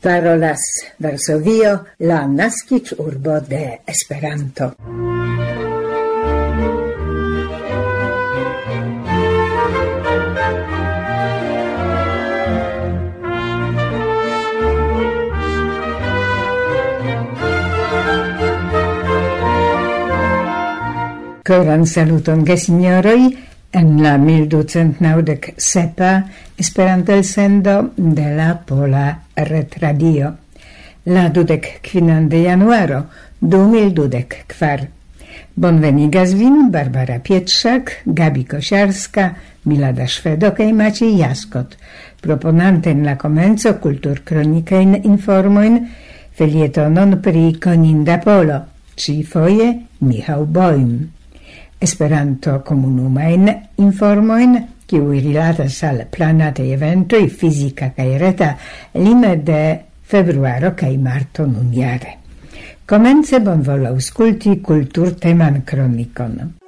parolas Varsovio, la nascic urbo de Esperanto. Coran saluton, gesignoroi, en la 1297 Esperanto sendo de la Pola retradio la dudek kvinan de januaro 2012 kvar. Bonvenigas vin Barbara Pietrzak, Gabi Kosiarska, Milada Szwedo kaj Maciej Jaskot, proponante in la komenco kultur kronikajn informoin felietonon pri Koninda Polo, ci foje Michał Boim. Esperanto komunumajn informojn kiuj rilatas al planataj eventoj fisica kaj reta lime de februaro kai marto nunjare. Komence bonvolu aŭskulti kulturteman kronikon.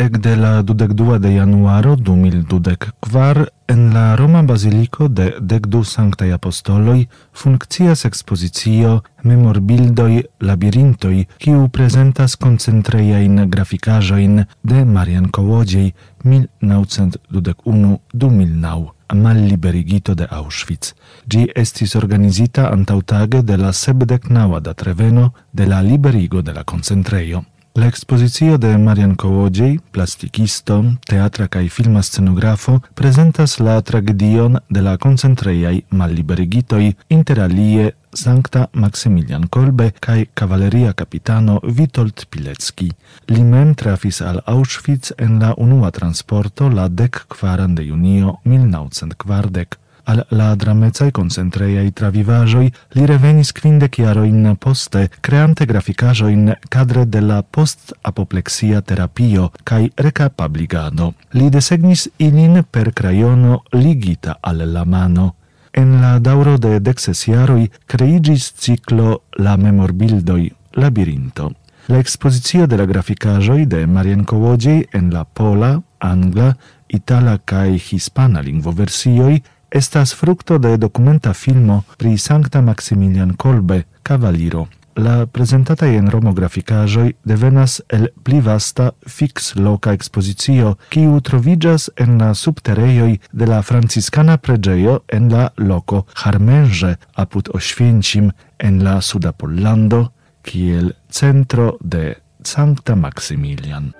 ecde la dudecdua de januaro du mil dudec kvar en la Roma Basilico de Degdu Sanctae apostoloi funccias expositio memorbildoi labirintoi kiu presentas concentreiain graficajoin de Marian Kołodziej 1921-2009 malliberigito de Auschwitz. Gi estis organizita antautage de la sebdecnaua datreveno de la liberigo de la concentreio. La exposizio de Marian Kołodziej, plastikisto, teatra kaj filma scenografo, prezentas la tragedion de la koncentrejaj malliberigitoj, interalie Sankta Maximilian Kolbe kaj kavaleria kapitano Witold Pilecki. Li mem trafis al Auschwitz en la unua transporto la dek kvaran de junio 1940 al la drammecai concentreiai travivajoi li revenis quindec in poste, creante graficajoin cadre de la post-apoplexia terapio cae recapabligado. Li desegnis ilin per crayono ligita al la mano. En la dauro de dexes iaroi creigis ciclo La memorbildoi, labirinto. La exposizio de la graficajoi de Marian Kowodziej en la pola, angla, itala cae hispana lingvo versioi estas fructo de documenta filmo pri Sancta Maximilian Kolbe, Cavaliro. La presentata en Romo graficajoi devenas el pli vasta fix loca expozicio, kiu trovigas en la subterejoi de la franciscana pregeio en la loco Harmenge, apud Oświęcim en la suda Pollando, kiel centro de Sancta Maximilian.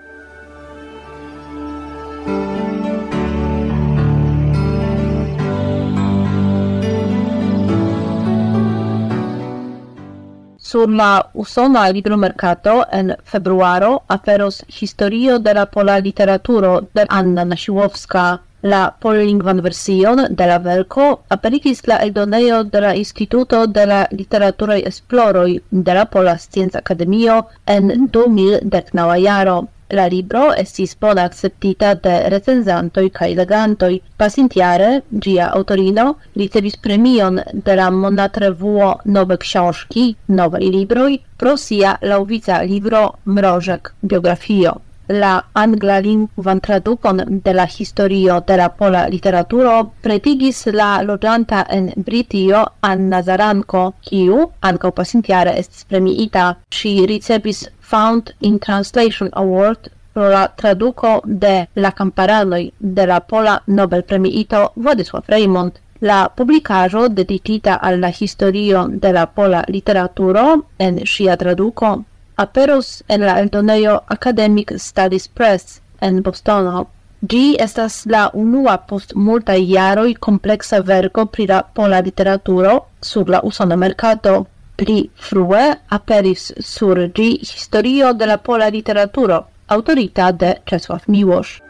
Sur la usona libromerkato en februaro aferos Historio de la pola literaturo de Anna Nasiłowska. La polilingvan version de la verco aperigis la eldonejo de la Instituto de la Literaturaj Esploroj de la Pola Scienca Akademio en 2019 jaro. La libro estis bone acceptita de recenzantoj cae legantoi. Pasintiare, gia autorino, ricevis premion de la mondatrevuo Nowe Książki, Nowej Libroi, pro sia lauvica libro Mrożek, biografio la anglalingvan tradukon de la historio de la pola literaturo pretigis la loĝanta en Britio Anna Zaranko, kiu ankaŭ pasintjare estis premiita. Ŝi ricevis Found in Translation Award pro la traduko de La kamparanoj de la pola Nobel premiito Władysław Reymont. La publicajo dedicita alla historio de la pola literaturo en sia traduko aperos en la eldonejo Academic Studies Press en Bostono. Gi estas la unua post multaj jaroj kompleksa verko pri la pola literaturo sur la usona merkato. Pli frue aperis sur gi historio de la pola literaturo, autorita de Czesław Miłosz.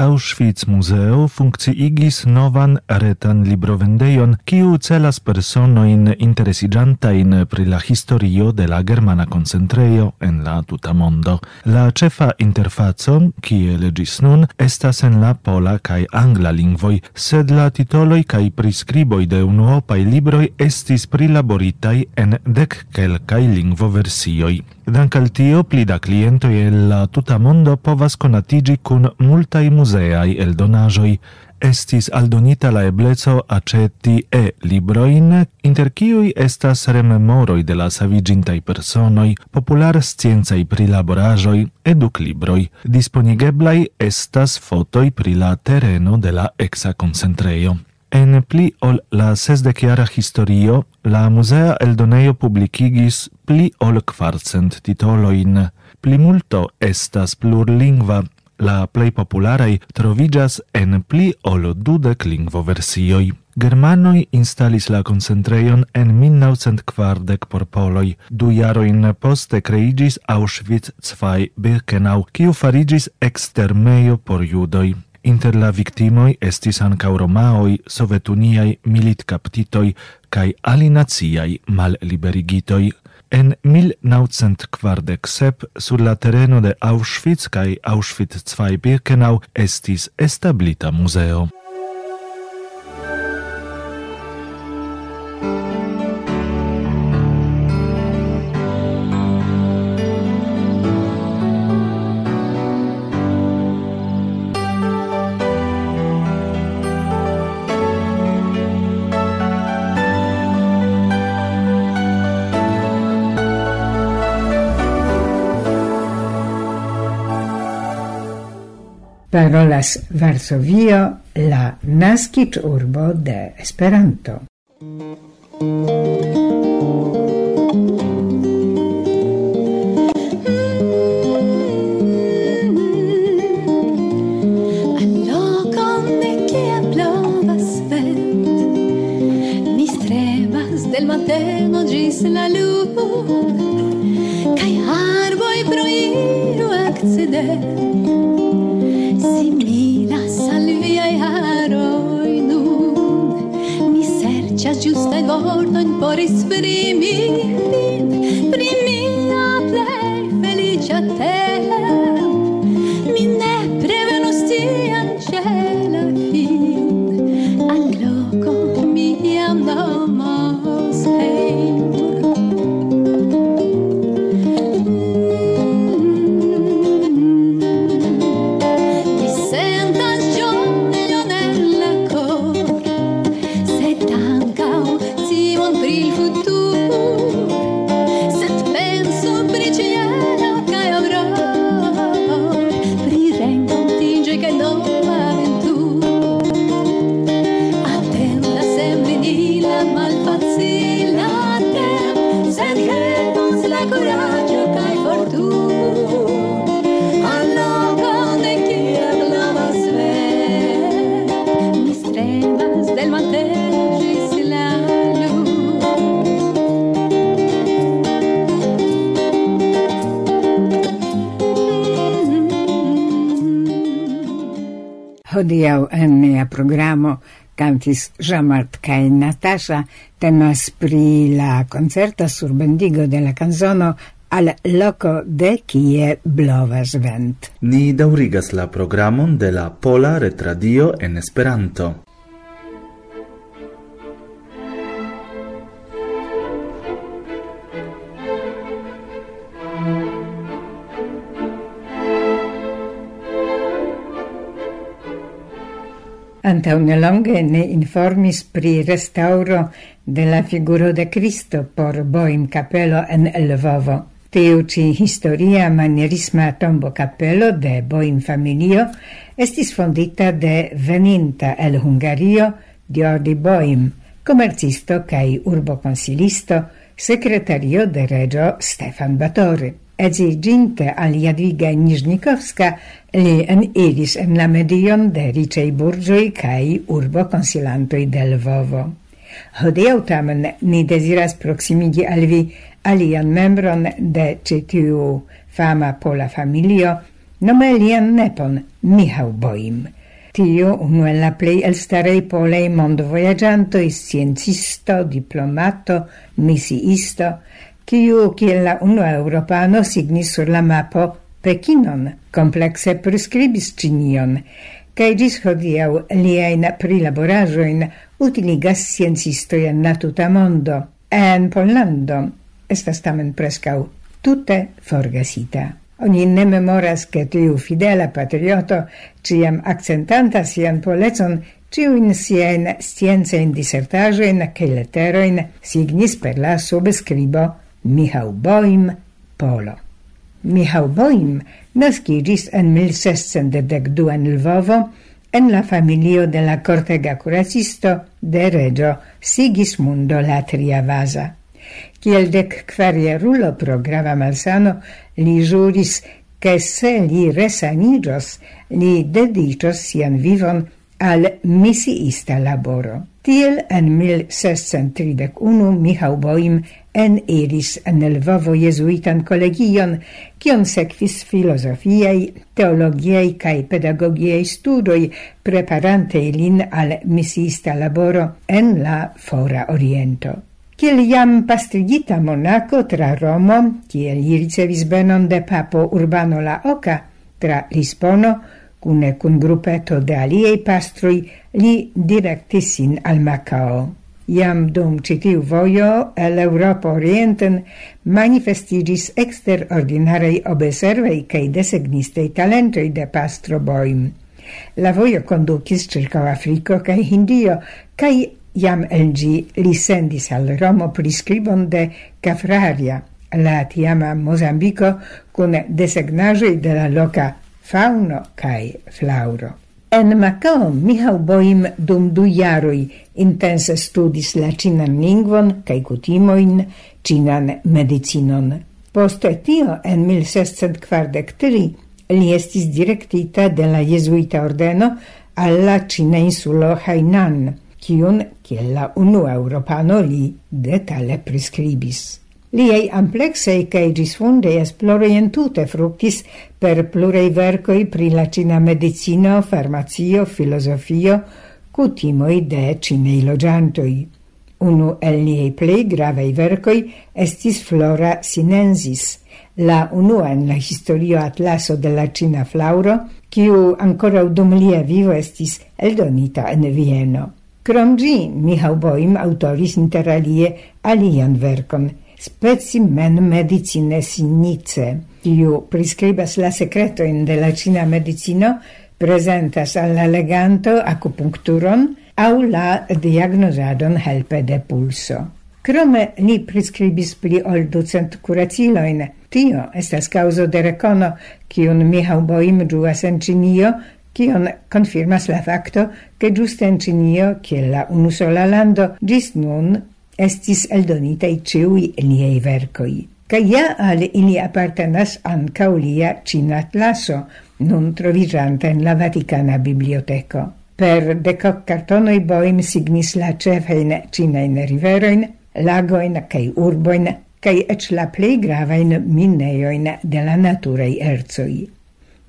Auschwitz Museo funkciigis novan retan librovendejon, kiu celas personoin interesiĝantajn pri la historio de la germana koncentrejo en la tuta mondo. La cefa interfaco, kie legis nun, estas en la pola kaj angla lingvoj, sed la titoloj kaj priskriboj de unuopaj libroj estis prilaboritaj en dek kelkaj lingvoversioj. Dank al tio pli da clientoi el la tuta mondo povas conatigi cun multai museai el donajoi. Estis aldonita la eblezo aceti e libroin, inter kiui estas rememoroi de la savigintai personoi, popular scienzai prilaborajoi, educ libroi. Disponigeblai estas fotoi pri la tereno de la exa concentreio. En pli ol la sesdeciara historio, la musea eldoneio publicigis pli ol quarcent titoloin. Pli multo estas plurlingva, la plei popularai trovigas en pli ol dudec lingvo versioi. Germanoi instalis la concentreion en 1940 por poloi. Du jaroin poste creigis Auschwitz-II-Birkenau, kiu farigis extermeio por judoi. Inter la victimoi estis ankaŭ romaoj, sovetuniaj militkaptitoj alinaciai mal liberigitoi. En 1947 sur la terreno de Auschwitz cae Auschwitz II Birkenau, estis establita museo. estas Varsovio la naskiĝurbo de Esperanto. Ori spremi Hodiau en mia programo cantis Jamart kaj Natasha temas pri la concerta surbendigo de la canzono al loco de kie blovas vent. Ni daurigas la programon de la Pola Retradio en Esperanto. antau nelonge ne informis pri restauro de la figuro de Cristo por Boim Capello en Lvovo. Tiu ci historia manierisma tombo capello de Boim familio estis fondita de veninta el Hungario Diordi Boim, commercisto cae urboconsilisto, sekretario de regio Stefan Batori. Edziĝinte al Jadwiga Niżnikowska li eniris en la medion de riĉaj burĝoj kaj urbokonsilantoj de Vovo. Hodiau tamen ni desiras proximigi al vi alian membron de ĉi fama pola familio, nome lian nepon Michał Boim. Tio unu el la plej elstaraj polaj mondvojaĝantoj, sciencisto, diplomato, misiisto kiu kiel la unua europano signis sur la mapo Pekinon, komplekse priskribis Ĉinion, kaj ĝis hodiaŭ liajn prilaboraĵojn utiligas sciencistoj en la tuta mondo. En Pollando estas tamen preskaŭ tutte forgesita. Oni ne memoras che tiu fidela patrioto ciam accentanta sian polecon ciuin sien sciencein disertajoin che letteroin signis per la subscribo Michał Boim, Polo. Michał Boim naskiĝis en 1612 en Lvovo en la familio de la cortega curacisto de Regio Sigismundo Latria Vaza. Kiel dek kvarierulo pro grava malsano li juris ke se li resaniĝos, li dediĉos sian vivon al misiista laboro. Tiel en 1631 Michał Boim en iris en el vovo jesuitan collegion, kion sekvis filosofiei, teologiei cae pedagogiei studoi, preparante ilin al misiista laboro en la fora oriento. Kiel jam pastrigita Monaco tra Romo, kiel li ricevis benon de papo Urbano la Oca, tra Lisbono, cune cun gruppeto de aliei pastrui, li directisin al Macao. Iam dum citiu vojo el Europa orienten manifestigis exterordinarei obeservei cae desegnistei talentoi de pastro boim. La vojo conducis circa Africo cae Hindio, cae iam elgi li sendis al Romo prescribon de Cafraria, la tiama Mozambico, cun desegnajoi de la loca fauno cae flauro. En Macao Michał Boim dum du jaroj intense studis la cinan lingvon kaj kutimojn, cinan medicinon. Post tio en 1643 li estis direktita de la jezuita ordeno al la insulo Hainan, kiun kiel la unua Europano li detale priskribis. Liei amplexei cae disfundei esplorei in tute fructis per plurei vercoi pri la cina medicino, farmacio, filosofio, cutimoi de cinei logiantoi. Unu el liei plei gravei vercoi estis Flora Sinensis, la unua en la historio atlaso de la cina flauro, kiu ancora dum lia vivo estis eldonita en Vieno. Krom gi Mihał Boim autoris interalie alian vercon, – Specimen medicine sinice, kiu priskribas la secretoin de la cina medicino, presentas al la leganto acupuncturon au la diagnosadon helpe de pulso. Krome li prescribis pli ol ducent curaciloin. Tio estas causo de recono, kiun Mihau Boim juas en Cinio, kion confirmas la facto che giuste en Cinio, che la unusola lando, gis nun estis eldonitei ciui liaj vercoi. Ca ja al ili apartenas ankaŭ lia ĉina atlaso, nun troviĝanta in la Vaticana Biblioteco. Per decoc cartonoi Boim signis la cefein cinein riveroin, lagoin cae urboin, cae ec la plei gravain minejojn de la naturei erzoi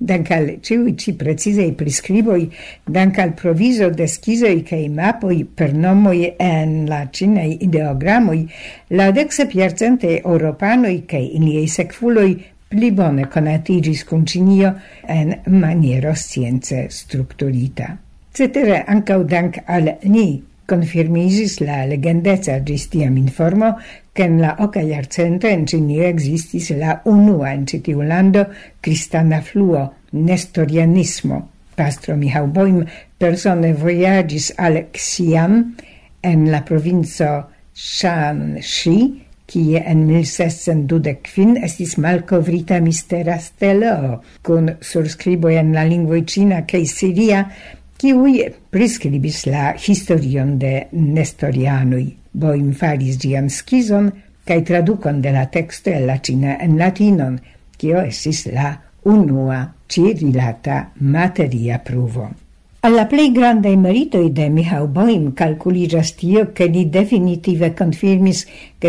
dank al ciui ci precisei prescriboi, dank al proviso de schizoi cae mapoi per nomoi en la cinei ideogramoi, la dexe piercente europanoi cae iliei secfuloi pli bone conatigis cum Cinio en maniero science structurita. Cetere ancau dank al ni confirmisis la legendeza gistiam informo che in la oca iarcento in Cinio existis la unua in citiu lando cristana fluo, nestorianismo. Pastro Michał Boim persone voyagis al Xi'an en la provinzo Shanxi, kie en 1625 estis malcovrita mistera stelo, con surskribo en la lingua cina kaj siria, kiuj prescribis la historion de Nestorianui. Boim faris ĝian skizon cae traducon de la texto el la en latinon, kio esis la unua cirilata materia pruvo. Alla plei grande grandaj de Michał Boim calculigas tio, che li definitive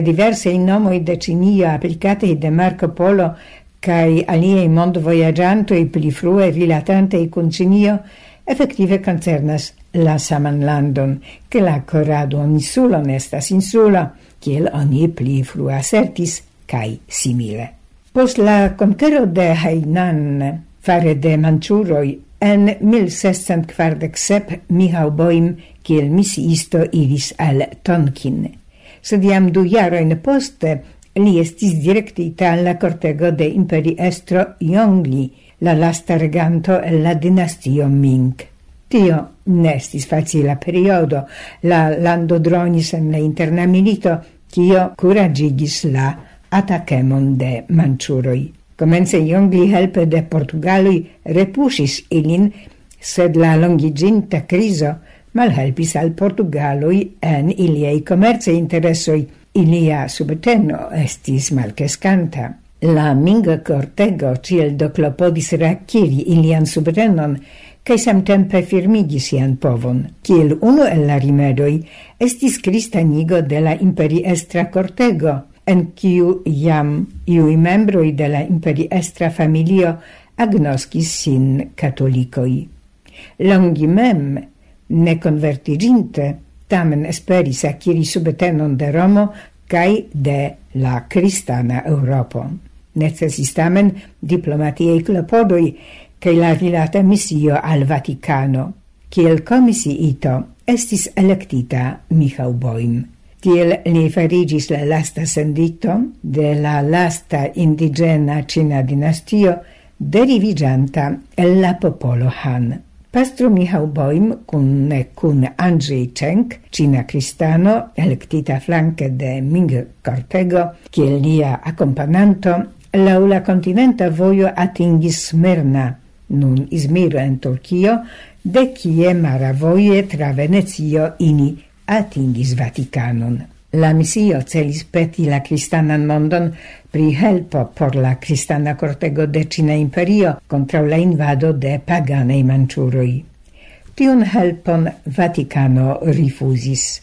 diverse in nomo nomoj de Cinio applicate de Marco Polo kaj voyagianto mondvojaĝantoj pli frue rilatante kun concinio effettive concernas la saman landon, che la corado insulon nestas insula, kiel oni pli frua certis, cae simile. Post la conquero de Hainan fare de Manciuroi en 1647 Mihau Boim kiel misiisto iris al Tonkin. Sed jam du jaroin poste li estis directita alla cortego de imperiestro Yongli, la lasta reganto e la dinastio Ming. Tio nestis facila periodo, la lando dronis en la interna milito, kio curagigis la atacemon de manciuroi. Comence Yongli helpe de Portugalui repusis ilin, sed la longiginta criso malhelpis al Portugalui en iliei commerce interessoi, ilia subteno estis malcescanta. La minga cortego ciel doclopodis reakiri ilian subrenon cae samtempe firmigi sian povon, ciel uno el la rimedoi estis cristanigo de la imperiestra cortego, en ciu iam iui membroi de la imperiestra familio agnoscis sin catolicoi. Longi mem, ne convertiginte, tamen esperis aciri subtenon de Romo cae de la cristana Europo. Necesis tamen diplomatiei clopodoi che la rilata missio al Vaticano. Ciel comisi ito estis electita Michał Boim. Tiel li farigis la lasta sendito de la lasta indigena cina dinastio derivigianta el la popolo Han. Pastro Michał Boim kun cun Andrzej Cenk, cina cristano, electita flanke de Ming Cortego, kiel lia accompagnanto, laŭ la kontinenta atingis Smirna, nun Izmir en Turkio, de kie maravoje tra Venezio ini atingis Vaticanon. La misio celis peti la cristanan mondon pri helpo por la cristana cortego de Cina imperio contra la invado de paganei manciuroi. Tiun helpon Vaticano rifusis.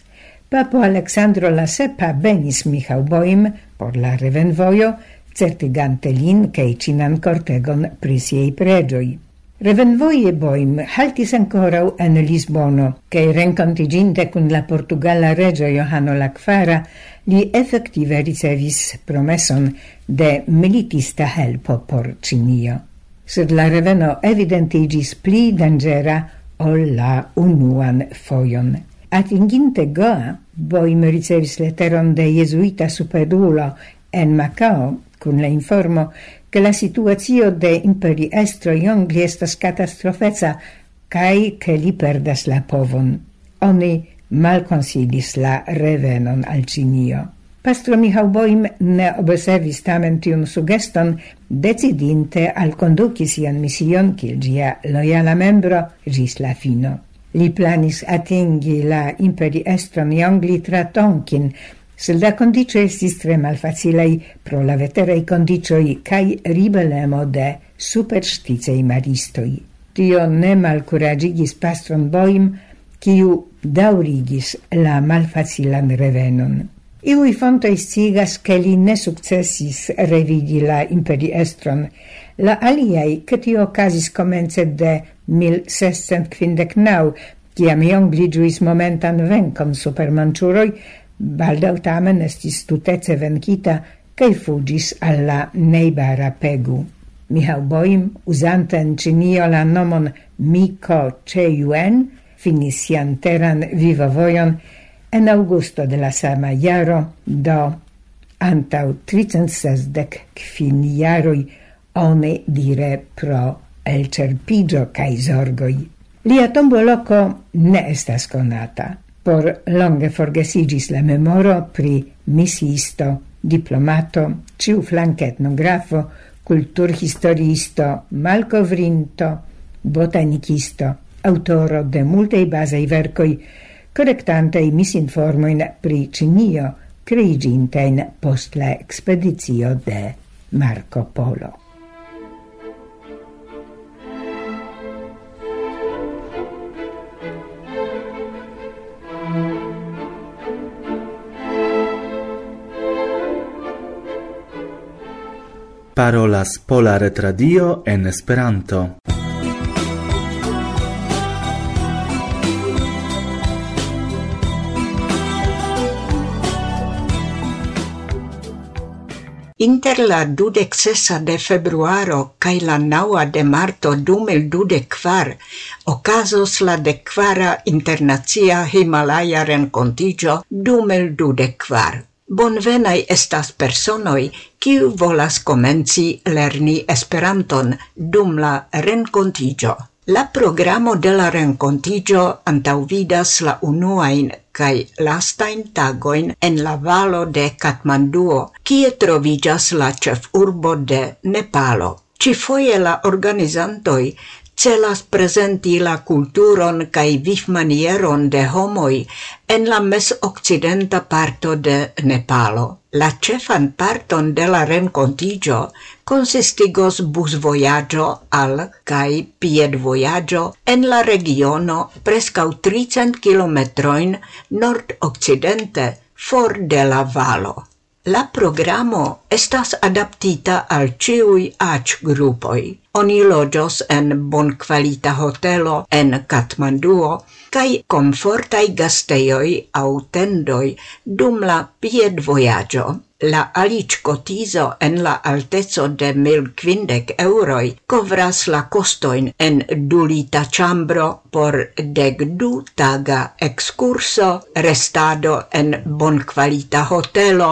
Papo Alexandro la Sepa benis Michał Boim por la revenvojo, certigante lin che cinan cortegon pri siei pregioi. Revenvoie boim haltis ancorau en Lisbono, che rencontiginte cun la Portugala regio Johano la li effective ricevis promesson de militista helpo por Cinio. Sed la reveno evidentigis pli dangera ol la unuan foion. Atinginte Goa, boim ricevis leteron de Jesuita superdulo en Macao, cun la informo che la situazio de imperi estro iongli estas catastrofeza cae che li perdas la povon. Oni malconsilis la revenon al Cinio. Pastro Michał Boim ne observis tamen tiun sugeston, decidinte al conduci sian mision kil gia loyala membro gis la fino. Li planis atingi la imperi estron iongli tra Tonkin, Silda condicio estis tre malfacilei pro la veterei condicioi cae ribelemo de superstizei maristoi. Tio ne malcuragigis pastron boim, ciu daurigis la malfacilan revenon. Iui fontoi sigas che li ne successis revidi la imperiestron, la aliai che tio ocasis comence de 1659, ciam iong ligiuis momentan vencon super manciuroi, Baldau tamen estis tutece venkita kaj fugis al la najbara pegu. Michał Boim, uzante en Cinio la nomon Miko Che Yuen, finis sian teran vivovojon en augusto de la sama jaro do antau 360 kvin jaroj oni dire pro el cerpigio cae zorgoi. Lia tombo loco ne estas conata por longe forgesigis la memoro pri misiisto, diplomato, ciu flanque etnografo, cultur malcovrinto, botanicisto, autoro de multei basei vercoi, correctantei misinformoin pri Cinio, creiginten post la expedizio de Marco Polo. parolas Pola Retradio en Esperanto. Inter la 26 de februaro kaj la 9 de marto 2024 okazos la dekvara internacia Himalaja renkontiĝo 2024 bonvenai estas personoi kiu volas comenci lerni Esperanton dum la rencontigio. La programo de la rencontigio antauvidas la unuain cae lastain tagoin en la valo de Katmanduo, kie trovigas la cef urbo de Nepalo. Ci foie la organizantoi celas presenti la culturon kaj vivmanieron de homoi en la mesokcidenta parto de Nepalo. La cefan parton de la rencontigio consistigos busvojaĝo al cae pied voyaggio en la regiono prescau 300 kilometroin nord-occidente for de la valo. La programo estas adaptita al ciui ac grupoi. Oni loĝos en bonkvalita hotelo en Katmanduo kai komfortaj gasteioi au tendoi dum la piedvojaĝo. La aliccotiso en la altezo de 1050 euroi covras la costoin en dulita chambro por deg du taga excurso, restado en bonqualita hotelo,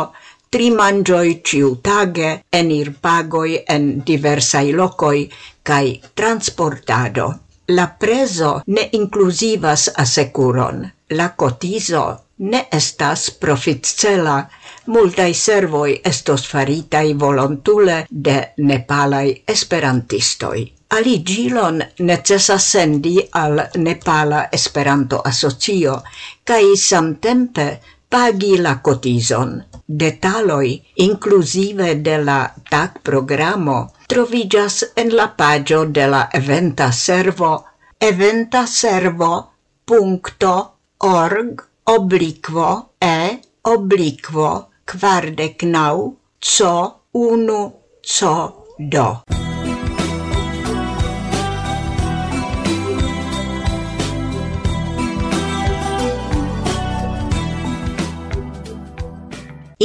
tri mangioi ciutage, enir pagoi en diversai locoi, cae transportado. La preso ne inclusivas asecuron. La cotizo ne estas profitcela, multai servoi estos faritai volontule de nepalai esperantistoi. Aligilon necessas sendi al Nepala Esperanto Asocio, cae samtempe pagi la cotizon. Detaloi, inclusive de la TAC programo, trovigas en la pagio de la eventa servo eventaservo.org obliquo e obliquo quardec nau co unu co do.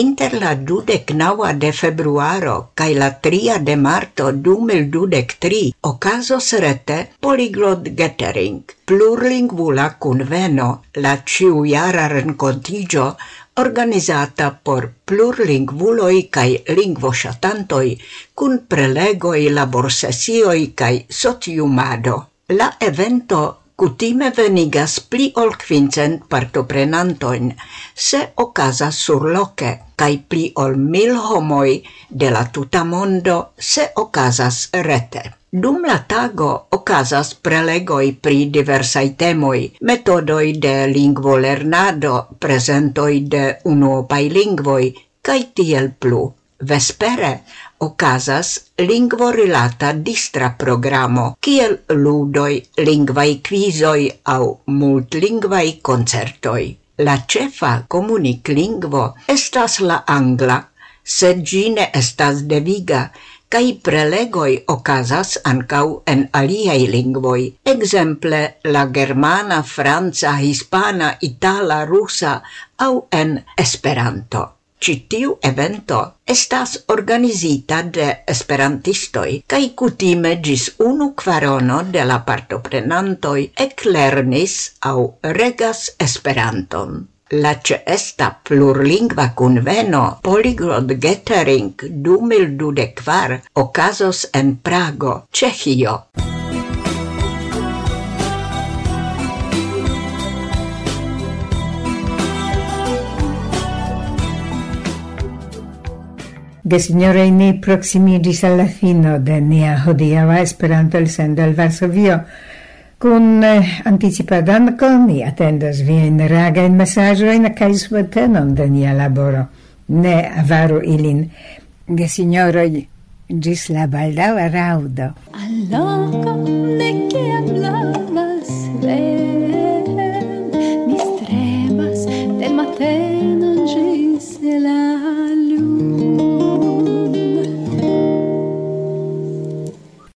Inter la dudec naua de februaro cae la tria de marto du mil dudec tri ocasos rete Polyglot Gathering, plurlingvula conveno, la ciujara rencontigio organizata por plurlingvuloi cae lingvoŝatantoj kun prelegoj, laborsesioj kaj sociumado. La evento Cutime venigas pli ol quincent partoprenantoin, se ocasas surloce, cae pli ol mil homoi de la tuta mondo se ocasas rete. Dum la tago ocasas prelegoi pri diversai temoi, metodoi de lingvo lernado, presentoi de unuopai lingvoi, cae tiel plu. Vespere okazas lingvo-rilata distra programo, kiel ludoj, lingvaj kvizoj aŭ multlingvaj koncertoj. La ĉefa komuniklingvo estas la angla, sed gine estas deviga, kaj prelegoj okazas ankaŭ en aliaj lingvoj, ekzemple la germana, franca, hispana, itala, rusa aŭ en Esperanto. Citiu evento estas organizita de esperantistoj kaj kutime gis unu kvarono de la partoprenantoj eklernis aŭ regas Esperanton. La ĉeesta plurlingva kunveno Polyglot Gathering 2024 okazos en Prago, Cehio. Gesinjoroj ni proksimiĝis alla fino de nia hodiava Esperanto-elsendo al Varsovio. Kun eh, anticipa danco ni attendas via in raga in messaggio in kaj subtenon de nia laboro. Ne avaru ilin. Gesignorei, gis la baldaŭa raudo. Alloga, ne kiam